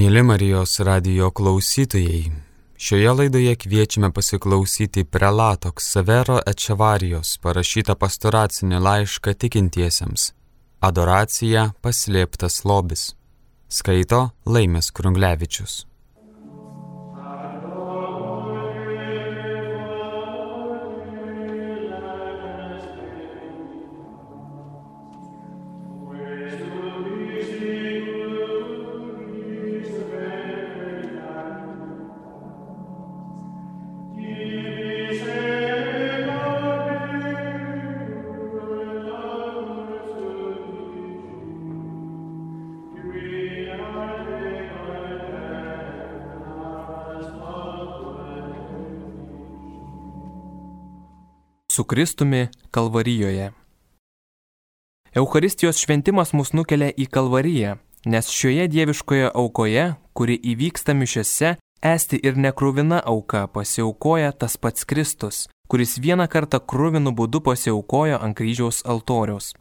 Mėly Marijos radio klausytojai, šioje laidoje kviečiame pasiklausyti prelato Ksavero Ečevarijos parašytą pastoracinį laišką tikintiesiems - Adoracija paslėptas lobis. Skaito Laimės Krunglevičius. Su Kristumi Kalvarijoje. Eucharistijos šventimas mus nukelia į Kalvariją, nes šioje dieviškoje aukoje, kuri įvyksta mišiose, esti ir nekrūvina auka pasiaukoja tas pats Kristus, kuris vieną kartą krūvinų būdu pasiaukojo ant kryžiaus altoriaus.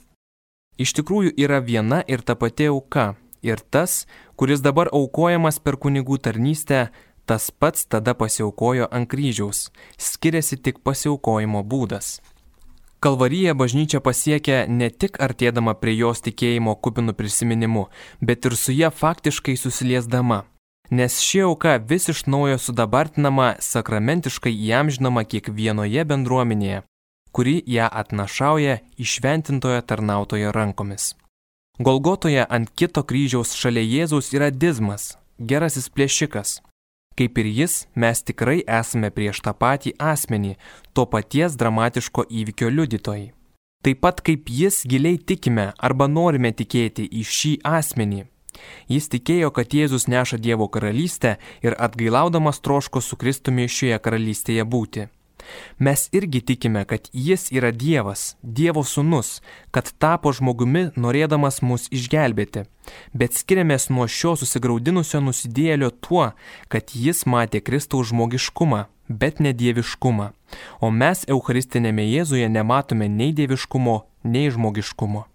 Iš tikrųjų yra viena ir ta pati auka, ir tas, kuris dabar aukojamas per kunigų tarnystę, tas pats tada pasiaukojo ant kryžiaus, skiriasi tik pasiaukojimo būdas. Kalvarija bažnyčia pasiekia ne tik artėdama prie jos tikėjimo kupinų prisiminimu, bet ir su ją faktiškai susiliesdama. Nes ši auka vis iš naujo sudabartinama sakramentiškai įamžinama kiekvienoje bendruomenėje, kuri ją atnašauja išventintojo tarnautojo rankomis. Golgotoje ant kito kryžiaus šalia Jėzaus yra dizmas, gerasis plėšikas, Kaip ir jis, mes tikrai esame prieš tą patį asmenį, to paties dramatiško įvykio liudytojai. Taip pat kaip jis giliai tikime arba norime tikėti į šį asmenį. Jis tikėjo, kad Jėzus neša Dievo karalystę ir atgailaudamas troško su Kristumi šioje karalystėje būti. Mes irgi tikime, kad Jis yra Dievas, Dievo sūnus, kad tapo žmogumi norėdamas mus išgelbėti. Bet skiriamės nuo šio susigaudinusio nusidėlio tuo, kad Jis matė Kristaus žmogiškumą, bet ne dieviškumą. O mes Eucharistinėme Jėzuje nematome nei dieviškumo, nei žmogiškumo.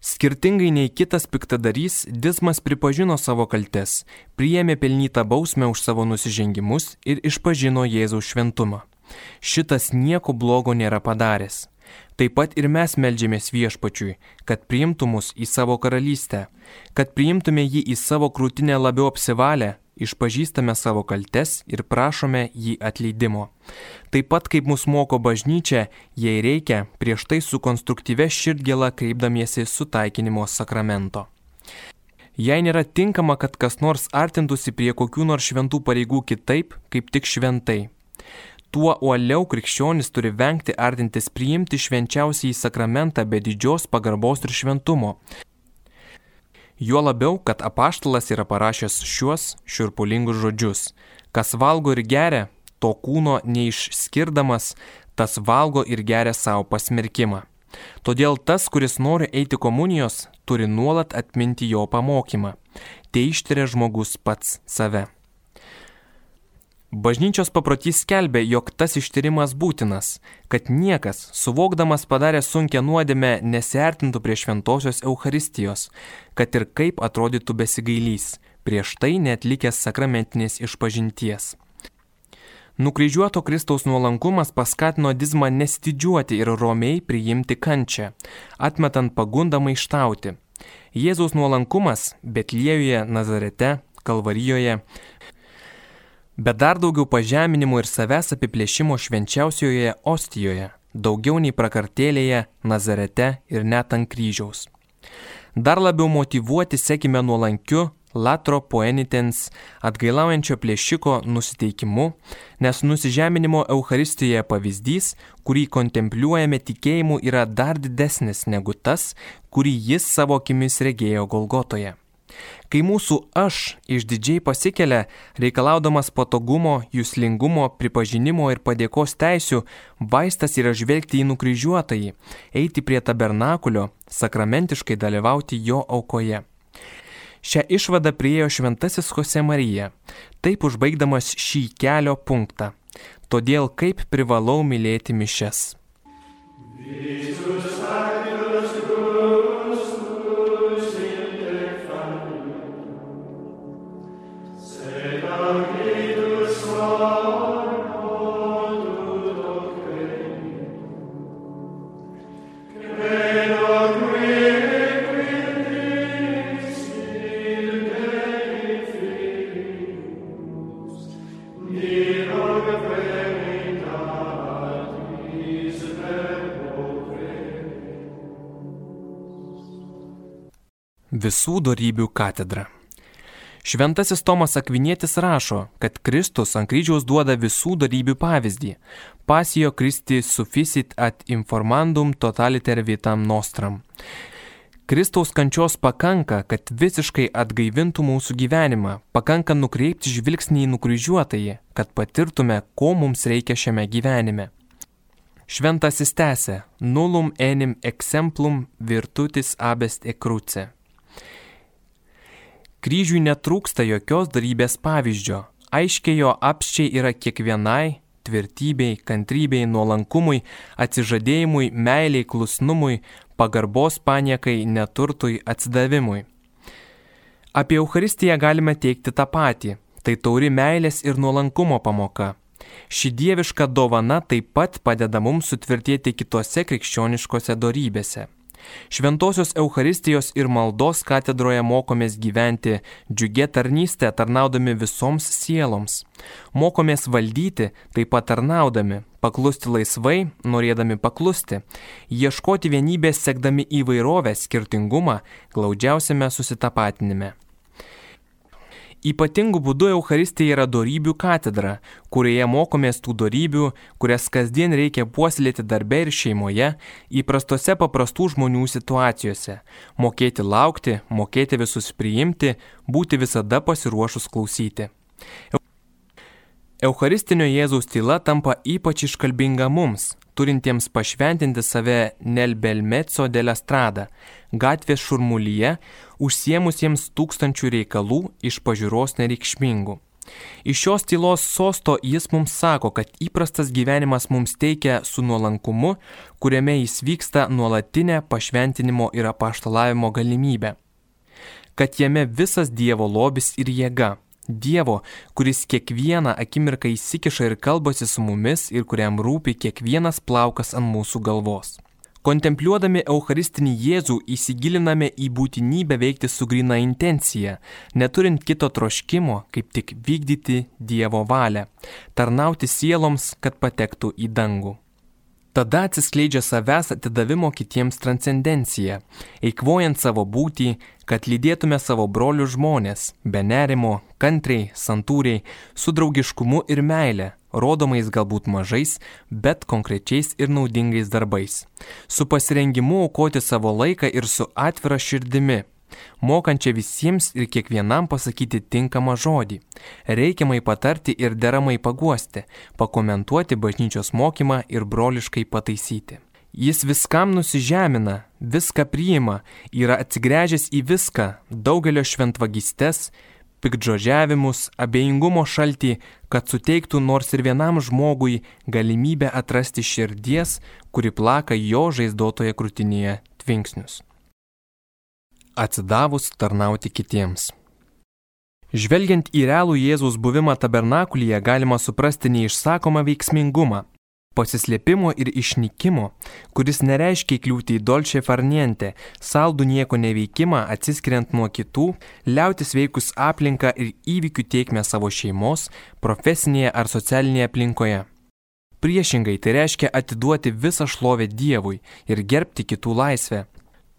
Skirtingai nei kitas piktadarys, Dismas pripažino savo kaltes, priėmė pelnytą bausmę už savo nusižengimus ir išpažino Jėzaus šventumą. Šitas nieko blogo nėra padaręs. Taip pat ir mes melžiamės viešpačiui, kad priimtų mus į savo karalystę, kad priimtume jį į savo krūtinę labiau apsivalę, išpažįstame savo kaltes ir prašome jį atleidimo. Taip pat kaip mus moko bažnyčia, jei reikia, prieš tai su konstruktyve širdgėla kreipdamiesi sutaikinimo sakramento. Jei nėra tinkama, kad kas nors artintųsi prie kokių nors šventų pareigų kitaip, kaip tik šventai tuo uoliau krikščionis turi vengti artintis priimti švenčiausiai sakramentą be didžios pagarbos ir šventumo. Juo labiau, kad apaštalas yra parašęs šiuos šiurpulingus žodžius. Kas valgo ir geria, to kūno neišskirdamas, tas valgo ir geria savo pasmerkimą. Todėl tas, kuris nori eiti komunijos, turi nuolat atminti jo pamokymą. Tai ištiria žmogus pats save. Bažnyčios paprotys skelbė, jog tas ištyrimas būtinas, kad niekas, suvokdamas padarę sunkę nuodėmę, nesiartintų prie šventosios Euharistijos, kad ir kaip atrodytų besigailys, prieš tai netlikęs sakramentinės išpažinties. Nukryžiuoto Kristaus nuolankumas paskatino dizmą nestidžiuoti ir romiai priimti kančią, atmetant pagundą maištauti. Jėzaus nuolankumas Betlėjuje, Nazarete, Kalvarijoje bet dar daugiau pažeminimų ir savęs apiplėšimo švenčiausioje Ostijoje, daugiau nei prakartėlėje, Nazarete ir net ant kryžiaus. Dar labiau motivuoti sekime nuolankiu latro poenitens atgailaujančio plėšiko nusiteikimu, nes nusižeminimo Euharistijoje pavyzdys, kurį kontempliuojame tikėjimu, yra dar didesnis negu tas, kurį jis savo akimis regėjo Golgotoje. Kai mūsų aš išdidžiai pasikelia, reikalaudamas patogumo, jūslingumo, pripažinimo ir padėkos teisių, vaistas yra žvelgti į nukryžiuotąjį, eiti prie tabernakulio, sakramentiškai dalyvauti jo aukoje. Šią išvadą priejo šventasis Jose Marija, taip užbaigdamas šį kelio punktą. Todėl kaip privalau mylėti mišes. Visus Visų darybių katedra. Šventasis Tomas Akvinietis rašo, kad Kristus ant kryžiaus duoda visų darybių pavyzdį. Pasijo Kristi sufficit ad informandum totaliter vitam nostram. Kristaus kančios pakanka, kad visiškai atgaivintų mūsų gyvenimą, pakanka nukreipti žvilgsnį į nukryžiuotąjį, kad patirtume, ko mums reikia šiame gyvenime. Šventasis tęsė, nullum enim exemplum virtutis abest e cruce. Kryžiui netrūksta jokios darybės pavyzdžio. Aiškiai jo apščiai yra kiekvienai tvirtybei, kantrybei, nuolankumui, atsižadėjimui, meiliai, klusnumui, pagarbos paniekai, neturtui, atsidavimui. Apie Euharistiją galime teikti tą patį. Tai tauri meilės ir nuolankumo pamoka. Ši dieviška dovana taip pat padeda mums sutvirtėti kitose krikščioniškose darybėse. Šventosios Euharistijos ir maldos katedroje mokomės gyventi džiugė tarnystę tarnaudami visoms sieloms. Mokomės valdyti, taip pat tarnaudami, paklusti laisvai, norėdami paklusti, ieškoti vienybės sekdami įvairovę, skirtingumą, glaudžiausiame susitapatinime. Ypatingu būdu Euharistija yra darybių katedra, kurioje mokomės tų darybių, kurias kasdien reikia puoselėti darbe ir šeimoje, įprastose paprastų žmonių situacijose - mokėti laukti, mokėti visus priimti, būti visada pasiruošus klausyti. Eucharistinio Jėzaus tyla tampa ypač iškalbinga mums, turintiems pašventinti save Nelbelmeco delestrada, gatvės šurmulyje, užsiemusiems tūkstančių reikalų iš pažiūros nereikšmingų. Iš šios tylos sosto jis mums sako, kad įprastas gyvenimas mums teikia su nuolankumu, kuriame jis vyksta nuolatinė pašventinimo ir apaštalavimo galimybė. Kad jame visas Dievo lobis ir jėga Dievo, kuris kiekvieną akimirką įsikiša ir kalbasi su mumis ir kuriam rūpi kiekvienas plaukas ant mūsų galvos. Kontempliuodami Eucharistinį Jėzų įsigiliname į būtinybę veikti su grina intencija, neturint kito troškimo, kaip tik vykdyti Dievo valią, tarnauti sieloms, kad patektų į dangų. Tada atsiskleidžia savęs atidavimo kitiems transcendencija, eikvojant savo būtį, kad lydėtume savo brolių žmonės, be nerimo, kantriai, santūriai, su draugiškumu ir meile, rodomais galbūt mažais, bet konkrečiais ir naudingais darbais, su pasirengimu aukoti savo laiką ir su atvira širdimi, mokančia visiems ir kiekvienam pasakyti tinkamą žodį, reikiamai patarti ir deramai paguosti, pakomentuoti bažnyčios mokymą ir broliškai pataisyti. Jis viskam nusižemina, viską priima, yra atsigręžęs į viską, daugelio šventvagystes, pikdžodžiavimus, abejingumo šaltį, kad suteiktų nors ir vienam žmogui galimybę atrasti širdies, kuri plaka jo žaizdotoje krūtinėje tvinksnius atsidavus tarnauti kitiems. Žvelgiant į realų Jėzaus buvimą tabernakulyje galima suprasti neišsakomą veiksmingumą, pasislėpimo ir išnykimo, kuris nereiškia kliūti į dolčią farnientę, saldų nieko neveikimą atsiskiriant nuo kitų, liautis veikus aplinką ir įvykių tiekmę savo šeimos, profesinėje ar socialinėje aplinkoje. Priešingai tai reiškia atiduoti visą šlovę Dievui ir gerbti kitų laisvę,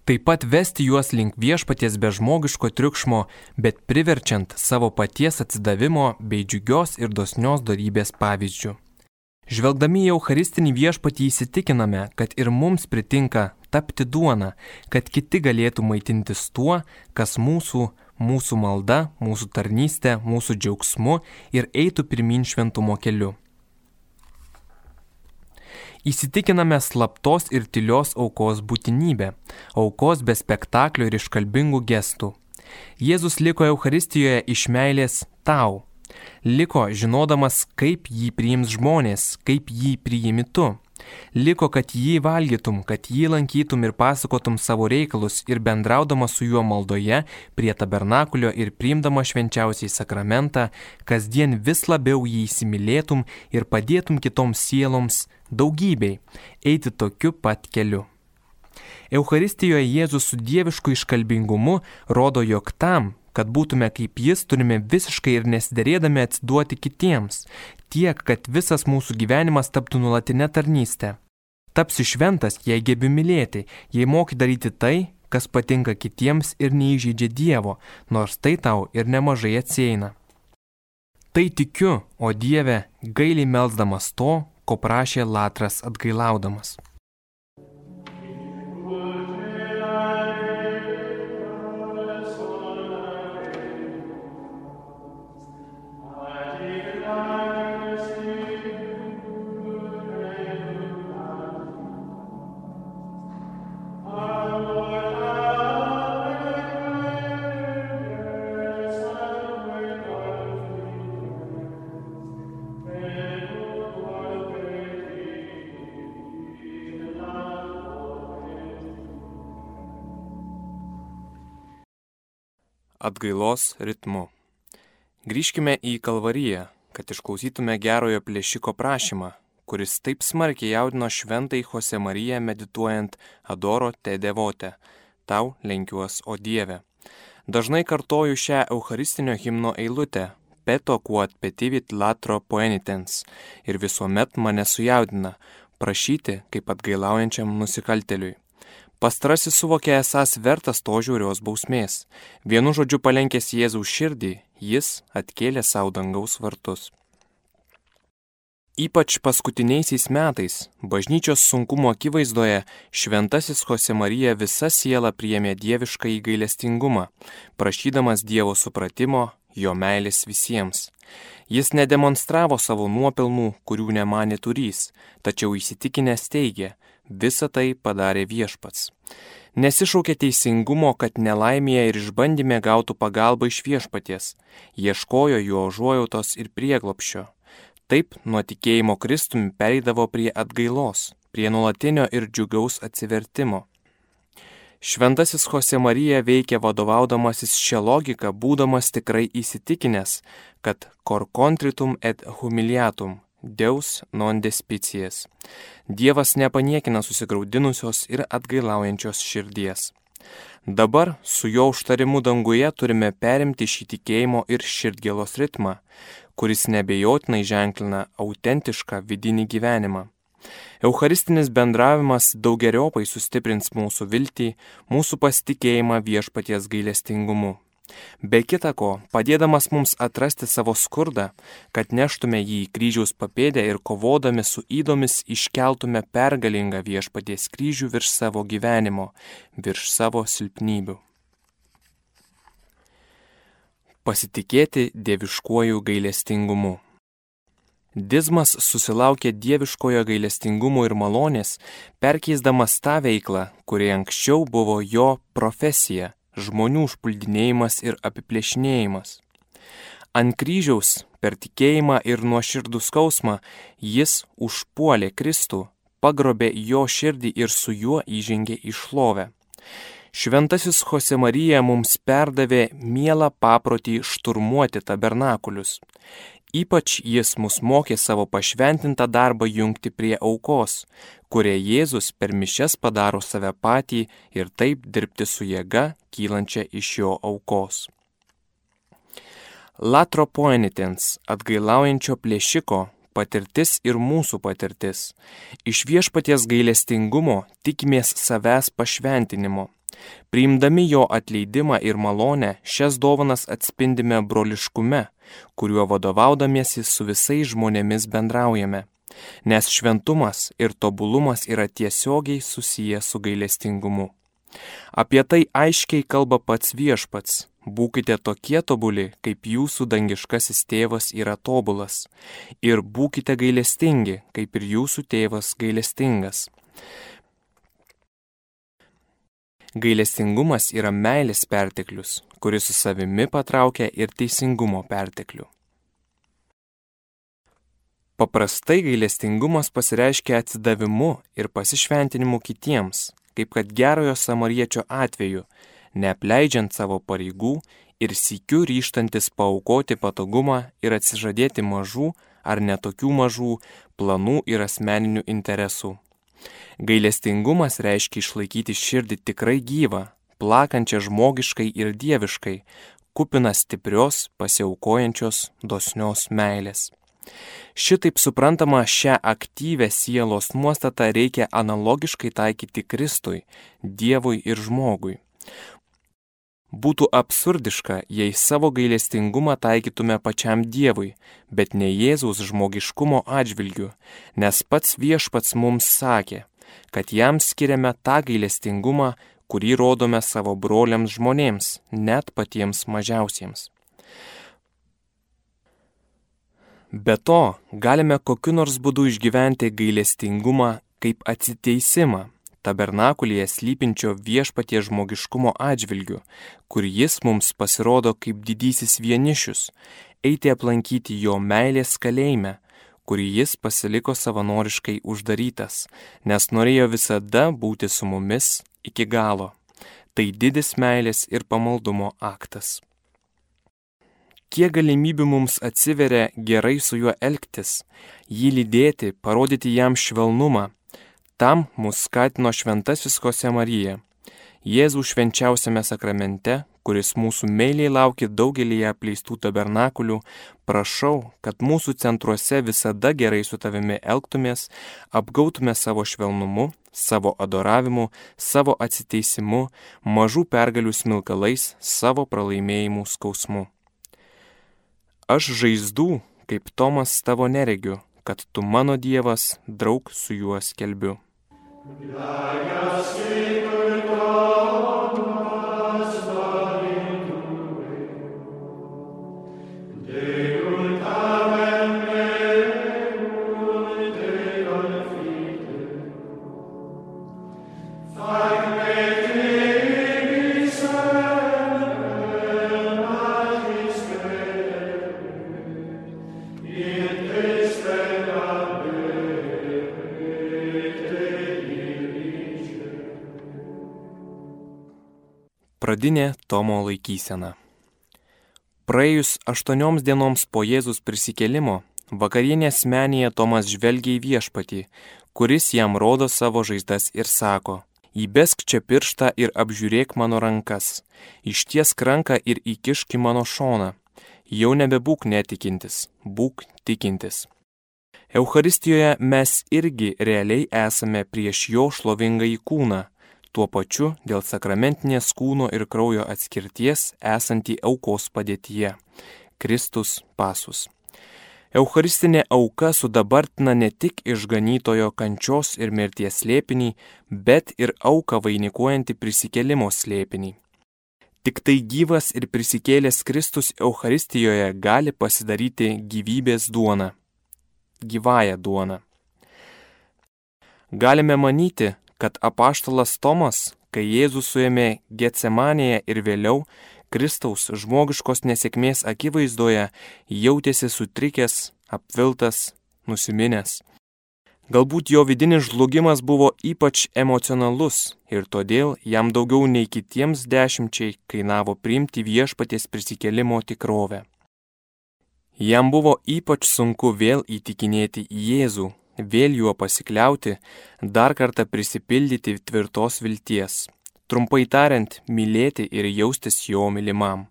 taip pat vesti juos link viešpaties be žmogiško triukšmo, bet priverčiant savo paties atsidavimo bei džiugios ir dosnios darybės pavyzdžių. Žvelgdami į Eucharistinį viešpatį įsitikiname, kad ir mums pritinka tapti duona, kad kiti galėtų maitintis tuo, kas mūsų, mūsų malda, mūsų tarnystė, mūsų džiaugsmu ir eitų pirmin šventumo keliu įsitikiname slaptos ir tylios aukos būtinybę, aukos be spektaklio ir iškalbingų gestų. Jėzus liko Euharistijoje iš meilės tau. Liko žinodamas, kaip jį priims žmonės, kaip jį priimi tu. Liko, kad jį valgytum, kad jį lankytum ir pasakotum savo reikalus ir bendraudama su juo maldoje prie tabernakulio ir priimdama švenčiausiai sakramentą, kasdien vis labiau jį įsimylėtum ir padėtum kitoms sieloms daugybei eiti tokiu pat keliu. Euharistijoje Jėzus su dievišku iškalbingumu rodo, jog tam, kad būtume kaip jis, turime visiškai ir nesiderėdami atsiduoti kitiems, tiek, kad visas mūsų gyvenimas taptų nulatinė tarnystė. Tapsi šventas, jei gebi mylėti, jei moki daryti tai, kas patinka kitiems ir neįžeidžia Dievo, nors tai tau ir nemažai atsieina. Tai tikiu, o Dieve, gailiai melzdamas to, ko prašė Latras atgailaudamas. Atgailos ritmu. Grįžkime į Kalvariją, kad išklausytume gerojo plėšiko prašymą, kuris taip smarkiai jaudino šventai Jose Mariją medituojant Adoro te devote. Tau lenkiuos, o Dieve. Dažnai kartoju šią Eucharistinio himno eilutę Peto quod petivit latro poenitens ir visuomet mane sujaudina prašyti kaip atgailaujančiam nusikalteliui. Pastrasis suvokė esas vertas to žiaurios bausmės. Vienu žodžiu palenkęs Jėzaus širdį, jis atkėlė savo dangaus vartus. Ypač paskutiniaisiais metais, bažnyčios sunkumo akivaizdoje, šventasis Jose Marija visa siela priėmė dievišką įgailestingumą, prašydamas Dievo supratimo, jo meilės visiems. Jis nedemonstravo savo nuopelnų, kurių nemanė turys, tačiau įsitikinęs teigė, Visą tai padarė viešpats. Nesišaukė teisingumo, kad nelaimėje ir išbandymė gautų pagalbą iš viešpaties, ieškojo jo užuojautos ir prieglopščio. Taip nuo tikėjimo Kristumi pereidavo prie atgailos, prie nuolatinio ir džiugaus atsivertimo. Šventasis Jose Marija veikia vadovaudamasis šią logiką, būdamas tikrai įsitikinęs, kad cor contritum et humiliatum Deus non despicijas. Dievas nepaniekina susigraudinusios ir atgailaujančios širdies. Dabar su jo užtarimu danguje turime perimti šį tikėjimo ir širdgėlos ritmą, kuris nebejotinai ženklina autentišką vidinį gyvenimą. Eucharistinis bendravimas daugeriopai sustiprins mūsų viltį, mūsų pasitikėjimą viešpaties gailestingumu. Be kita ko, padėdamas mums atrasti savo skurdą, kad neštume jį į kryžiaus papėdę ir kovodami su įdomis iškeltume pergalingą viešpaties kryžių virš savo gyvenimo, virš savo silpnybių. Pasitikėti dieviškuoju gailestingumu. Dizmas susilaukė dieviškojo gailestingumo ir malonės, perkeisdamas tą veiklą, kuri anksčiau buvo jo profesija žmonių užpuldinėjimas ir apiplėšinėjimas. Ant kryžiaus per tikėjimą ir nuoširdų skausmą jis užpuolė Kristų, pagrobė jo širdį ir su juo įžengė į šlovę. Šventasis Jose Marija mums perdavė mielą paprotį šturmuoti tabernakulius. Ypač jis mus mokė savo pašventintą darbą jungti prie aukos, kurie Jėzus per mišes padaro save patį ir taip dirbti su jėga kylančia iš jo aukos. Latro poenitens atgailaujančio plėšiko patirtis ir mūsų patirtis. Iš viešpaties gailestingumo tikimės savęs pašventinimo Priimdami jo atleidimą ir malonę, šias dovanas atspindime broliškume, kuriuo vadovaudamiesi su visais žmonėmis bendraujame. Nes šventumas ir tobulumas yra tiesiogiai susiję su gailestingumu. Apie tai aiškiai kalba pats viešpats. Būkite tokie tobuli, kaip jūsų dangiškasis tėvas yra tobulas. Ir būkite gailestingi, kaip ir jūsų tėvas gailestingas. Gailestingumas yra meilės perteklius, kuris su savimi patraukia ir teisingumo perteklių. Paprastai gailestingumas pasireiškia atsidavimu ir pasišventinimu kitiems, kaip kad gerojo samariečio atveju, neapleidžiant savo pareigų ir sikiu ryštantis paukoti patogumą ir atsižadėti mažų ar netokių mažų planų ir asmeninių interesų. Gailestingumas reiškia išlaikyti širdį tikrai gyvą, plakančią žmogiškai ir dieviškai, kupina stiprios, pasiaukojančios, dosnios meilės. Šitaip suprantama, šią aktyvę sielos nuostatą reikia analogiškai taikyti Kristui, Dievui ir žmogui. Būtų absurdiška, jei savo gailestingumą taikytume pačiam Dievui, bet ne Jėzaus žmogiškumo atžvilgiu, nes pats viešpats mums sakė, kad jam skiriame tą gailestingumą, kurį rodome savo broliams žmonėms, net patiems mažiausiems. Be to, galime kokiu nors būdu išgyventi gailestingumą kaip atsiteisimą tabernakulyje slypinčio viešpatie žmogiškumo atžvilgiu, kur jis mums pasirodo kaip didysis vienišius, eiti aplankyti jo meilės kalėjime, kurį jis pasiliko savanoriškai uždarytas, nes norėjo visada būti su mumis iki galo. Tai didis meilės ir pamaldumo aktas. Kiek galimybių mums atsiveria gerai su juo elgtis, jį lydėti, parodyti jam švelnumą, Tam mus skatino šventasis Kose Marija, Jėzų švenčiausiame sakramente, kuris mūsų meiliai laukia daugelį apleistų tabernakulių, prašau, kad mūsų centruose visada gerai su tavimi elgtumės, apgautume savo švelnumu, savo adoravimu, savo atsiteisimu, mažų pergalių smilkalais, savo pralaimėjimų skausmu. Aš žaizdų, kaip Tomas tavo neregiu, kad tu mano Dievas, draug su juo skelbiu. Like a sleeper. Pradinė Tomo laikysena. Praėjus aštuonioms dienoms po Jėzus prisikėlimo, vakarienės menėje Tomas žvelgia į viešpatį, kuris jam rodo savo žaizdas ir sako, įbesk čia pirštą ir apžiūrėk mano rankas, išties ranką ir įkišk į mano šoną. Jau nebebūk netikintis, būk tikintis. Euharistijoje mes irgi realiai esame prieš jo šlovingą į kūną tuo pačiu dėl sakramentinės kūno ir kraujo atskirties esantį aukos padėtyje - Kristus pasus. Eucharistinė auka sudabartina ne tik išganytojo kančios ir mirties slėpinį, bet ir auką vainikuojantį prisikelimo slėpinį. Tik tai gyvas ir prisikėlęs Kristus Eucharistijoje gali pasidaryti gyvybės duona, gyvąją duoną. Galime manyti, kad apaštalas Tomas, kai Jėzus suėmė Getsemanėje ir vėliau Kristaus žmogiškos nesėkmės akivaizdoje, jautėsi sutrikęs, apviltas, nusiminęs. Galbūt jo vidinis žlugimas buvo ypač emocionalus ir todėl jam daugiau nei kitiems dešimčiai kainavo priimti viešpaties prisikelimo tikrovę. Jam buvo ypač sunku vėl įtikinėti Jėzų, vėl juo pasikliauti, dar kartą prisipildyti tvirtos vilties. Trumpai tariant, mylėti ir jaustis jo mylimam.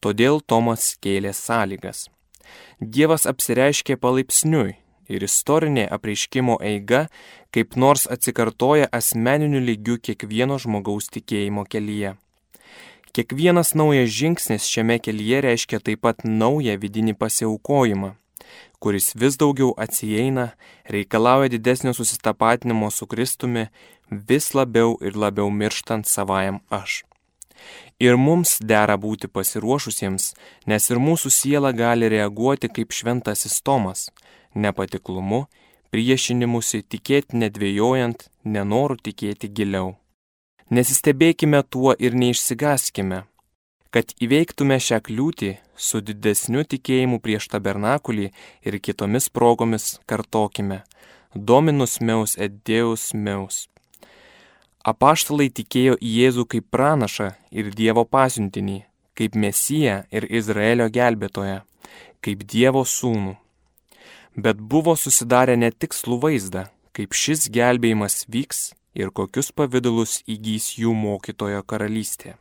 Todėl Tomas kėlė sąlygas. Dievas apsireiškė palaipsniui ir istorinė apreiškimo eiga kaip nors atsikartoja asmeniniu lygiu kiekvieno žmogaus tikėjimo kelyje. Kiekvienas naujas žingsnis šiame kelyje reiškia taip pat naują vidinį pasiaukojimą kuris vis daugiau atsieina, reikalauja didesnio susitapatinimo su Kristumi, vis labiau ir labiau mirštant savajam aš. Ir mums dera būti pasiruošusiems, nes ir mūsų siela gali reaguoti kaip šventasis Tomas - nepatiklumu, priešinimusi tikėti nedvėjojant, nenoru tikėti giliau. Nesistebėkime tuo ir neišsigaskime. Kad įveiktume šią kliūtį su didesniu tikėjimu prieš tabernakulį ir kitomis progomis kartokime Dominus meus et Deus meus. Apaštalai tikėjo į Jėzų kaip pranašą ir Dievo pasiuntinį, kaip Mesiją ir Izraelio gelbėtoją, kaip Dievo sūnų. Bet buvo susidarę netikslų vaizdą, kaip šis gelbėjimas vyks ir kokius pavydalus įgys jų mokytojo karalystė.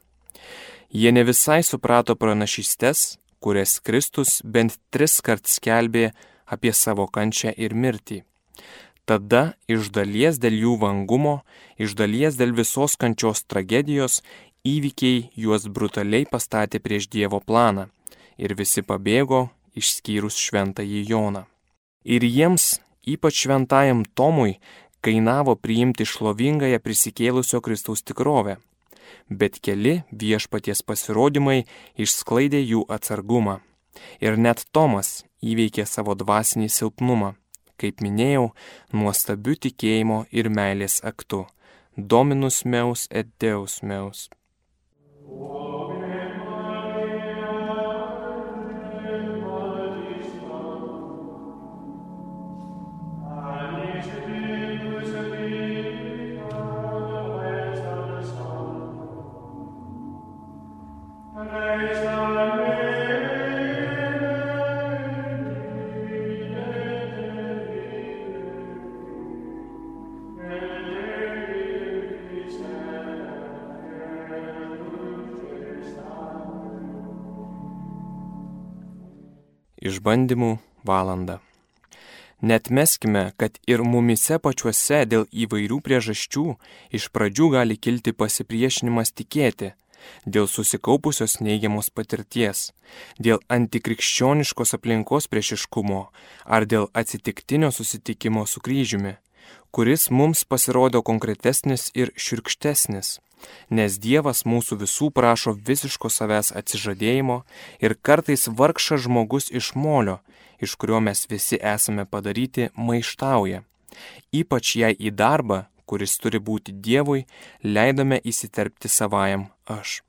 Jie ne visai suprato pranašystes, kurias Kristus bent tris kart skelbė apie savo kančią ir mirtį. Tada iš dalies dėl jų vangumo, iš dalies dėl visos kančios tragedijos įvykiai juos brutaliai pastatė prieš Dievo planą ir visi pabėgo išskyrus šventąjį Joną. Ir jiems, ypač šventajam Tomui, kainavo priimti šlovingąją prisikėlusio Kristaus tikrovę, bet keli viešpaties pasirodymai išsklaidė jų atsargumą. Ir net Tomas įveikė savo dvasinį silpnumą, kaip minėjau, nuostabiu tikėjimo ir meilės aktu. Dominus meus et Deus meus. Wow. Išbandymų valanda. Net meskime, kad ir mumise pačiuose dėl įvairių priežasčių iš pradžių gali kilti pasipriešinimas tikėti, dėl susikaupusios neigiamos patirties, dėl antikrikščioniškos aplinkos priešiškumo ar dėl atsitiktinio susitikimo su kryžiumi, kuris mums pasirodo konkretesnis ir širkštesnis nes Dievas mūsų visų prašo visiško savęs atsižadėjimo ir kartais vargšas žmogus iš molio, iš kurio mes visi esame padaryti, maištauja. Ypač jei į darbą, kuris turi būti Dievui, leidome įsiterpti savajam aš.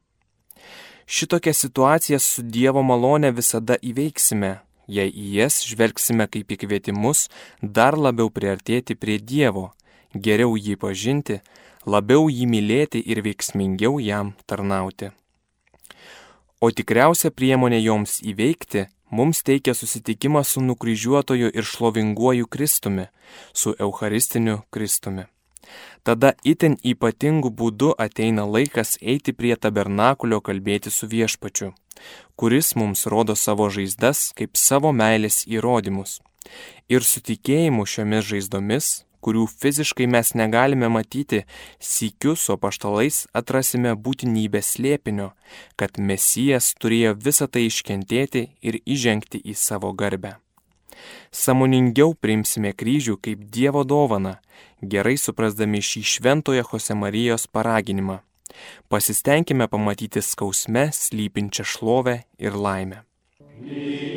Šitokią situaciją su Dievo malone visada įveiksime, jei į jas žvelgsime kaip į kvietimus dar labiau priartėti prie Dievo, geriau jį pažinti, labiau jį mylėti ir veiksmingiau jam tarnauti. O tikriausia priemonė joms įveikti mums teikia susitikimas su nukryžiuotoju ir šlovinguoju Kristumi, su Eucharistiniu Kristumi. Tada itin ypatingu būdu ateina laikas eiti prie tabernakulio kalbėti su viešpačiu, kuris mums rodo savo žaizdas kaip savo meilės įrodymus. Ir su tikėjimu šiomis žaizdomis kurių fiziškai mes negalime matyti, sykiu su paštalais atrasime būtinybę slėpinio, kad Mesijas turėjo visą tai iškentėti ir įžengti į savo garbę. Samoningiau priimsime kryžių kaip Dievo dovana, gerai suprasdami šį šventojo Jose Marijos paraginimą. Pasistengime pamatyti skausme slypinčią šlovę ir laimę. Lygiai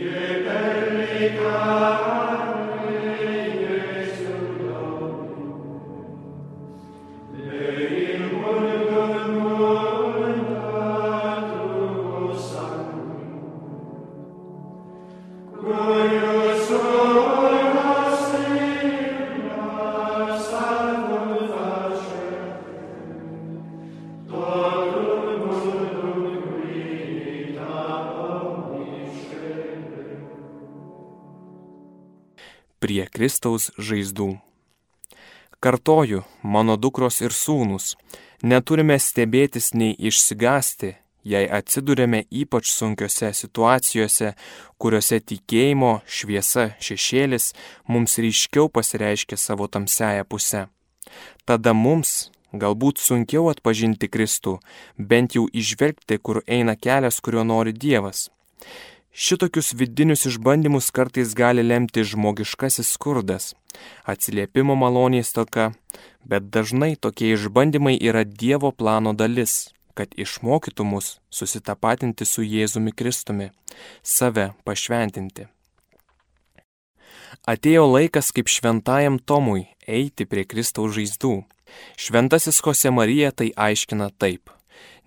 Kristaus žaizdų. Kartoju, mano dukros ir sūnus, neturime stebėtis nei išsigasti, jei atsidurėme ypač sunkiose situacijose, kuriuose tikėjimo šviesa šešėlis mums ryškiau pasireiškia savo tamsiają pusę. Tada mums galbūt sunkiau atpažinti Kristų, bent jau išvelgti, kur eina kelias, kuriuo nori Dievas. Šitokius vidinius išbandymus kartais gali lemti žmogiškasis skurdas, atsiliepimo malonės toka, bet dažnai tokie išbandymai yra Dievo plano dalis, kad išmokytų mus susitapatinti su Jėzumi Kristumi, save pašventinti. Atėjo laikas kaip šventajam Tomui eiti prie Kristaus žaizdų. Šventasis Jose Marija tai aiškina taip.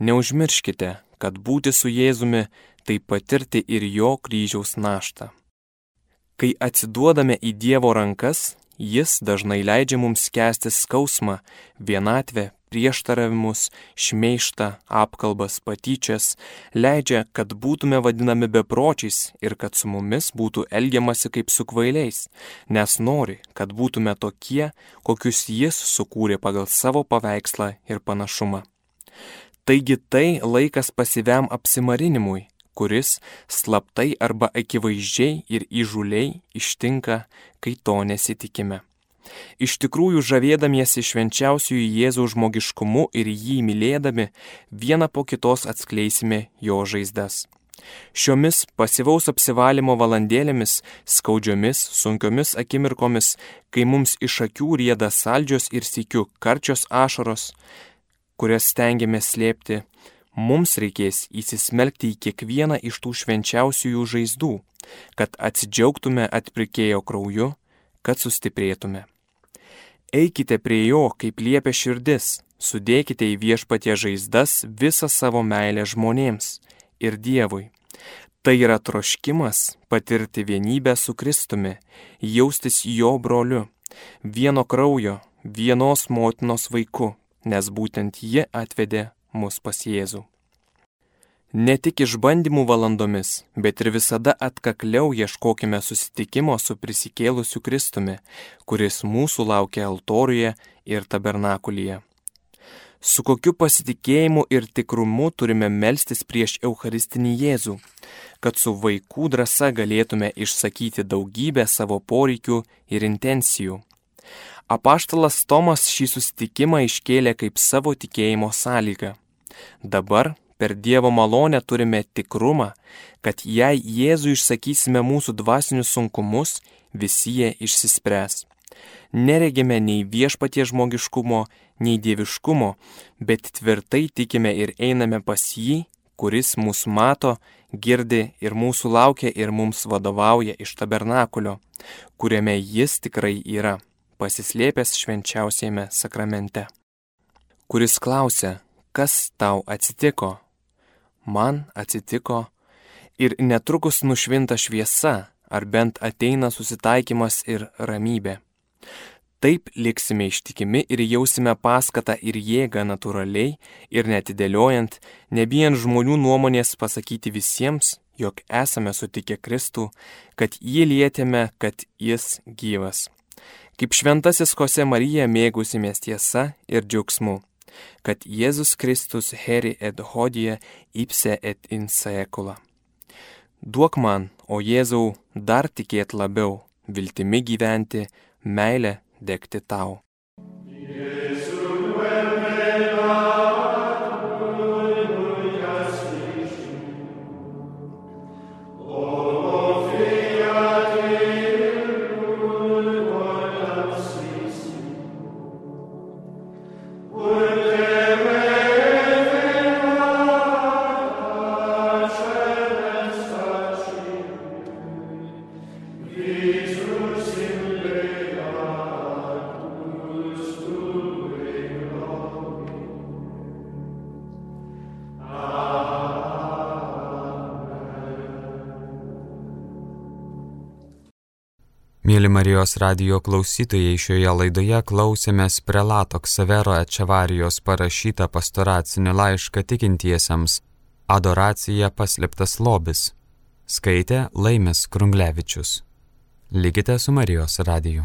Neužmirškite, kad būti su Jėzumi tai patirti ir jo kryžiaus naštą. Kai atsiduodame į Dievo rankas, Jis dažnai leidžia mums kesti skausmą, vienatvę, prieštaravimus, šmeištą, apkalbas, patyčias, leidžia, kad būtume vadinami bepročiais ir kad su mumis būtų elgiamasi kaip su kvailiais, nes nori, kad būtume tokie, kokius Jis sukūrė pagal savo paveikslą ir panašumą. Taigi tai laikas pasiviam apsimarinimui, kuris slaptai arba akivaizdžiai ir įžuliai ištinka, kai to nesitikime. Iš tikrųjų, žavėdamiesi švenčiausiųjų Jėzaus žmogiškumu ir jį mylėdami, vieną po kitos atskleisime jo žaizdas. Šiomis pasivaus apsivalymo valandėlėmis, skaudžiomis, sunkiomis akimirkomis, kai mums iš akių rieda saldžios ir sikiu karčios ašaros, kurias stengiamės slėpti, mums reikės įsismelkti į kiekvieną iš tų švenčiausiųjų žaizdų, kad atsidžiaugtume atpirkėjo krauju, kad sustiprėtume. Eikite prie jo, kaip liepia širdis, sudėkite į viešpatie žaizdas visą savo meilę žmonėms ir Dievui. Tai yra troškimas patirti vienybę su Kristumi, jaustis jo broliu, vieno kraujo, vienos motinos vaiku, nes būtent ji atvedė mus pas Jėzų. Ne tik išbandymų valandomis, bet ir visada atkakliau ieškokime susitikimo su prisikėlusiu Kristumi, kuris mūsų laukia altoriuje ir tabernakulyje. Su kokiu pasitikėjimu ir tikrumu turime melstis prieš Eucharistinį Jėzų, kad su vaikų drąsa galėtume išsakyti daugybę savo poreikių ir intencijų. Apaštalas Tomas šį susitikimą iškėlė kaip savo tikėjimo sąlygą. Dabar per Dievo malonę turime tikrumą, kad jei Jėzų išsakysime mūsų dvasinius sunkumus, visi jie išsispręs. Neregime nei viešpatie žmogiškumo, nei dieviškumo, bet tvirtai tikime ir einame pas jį, kuris mūsų mato, girdi ir mūsų laukia ir mums vadovauja iš tabernakulio, kuriame jis tikrai yra pasislėpęs švenčiausiame sakramente, kuris klausia, kas tau atsitiko. Man atsitiko ir netrukus nušvinta šviesa, ar bent ateina susitaikymas ir ramybė. Taip liksime ištikimi ir jausime paskatą ir jėgą natūraliai ir netidėliojant, nebijant žmonių nuomonės pasakyti visiems, jog esame sutikę Kristų, kad jį lietėme, kad jis gyvas. Kaip šventasis Kose Marija mėgusimės tiesa ir džiaugsmu, kad Jėzus Kristus heri et hodija ipse et in secula. Duok man, o Jėzau, dar tikėt labiau, viltimi gyventi, meilę degti tau. Mėly Marijos radio klausytojai, šioje laidoje klausėmės prelato Ksavero Ečevarijos parašytą pastoracinį laišką tikintiesiems Adoracija paslėptas lobis. Skaitė Laimės Krunglevičius. Likite su Marijos radiju.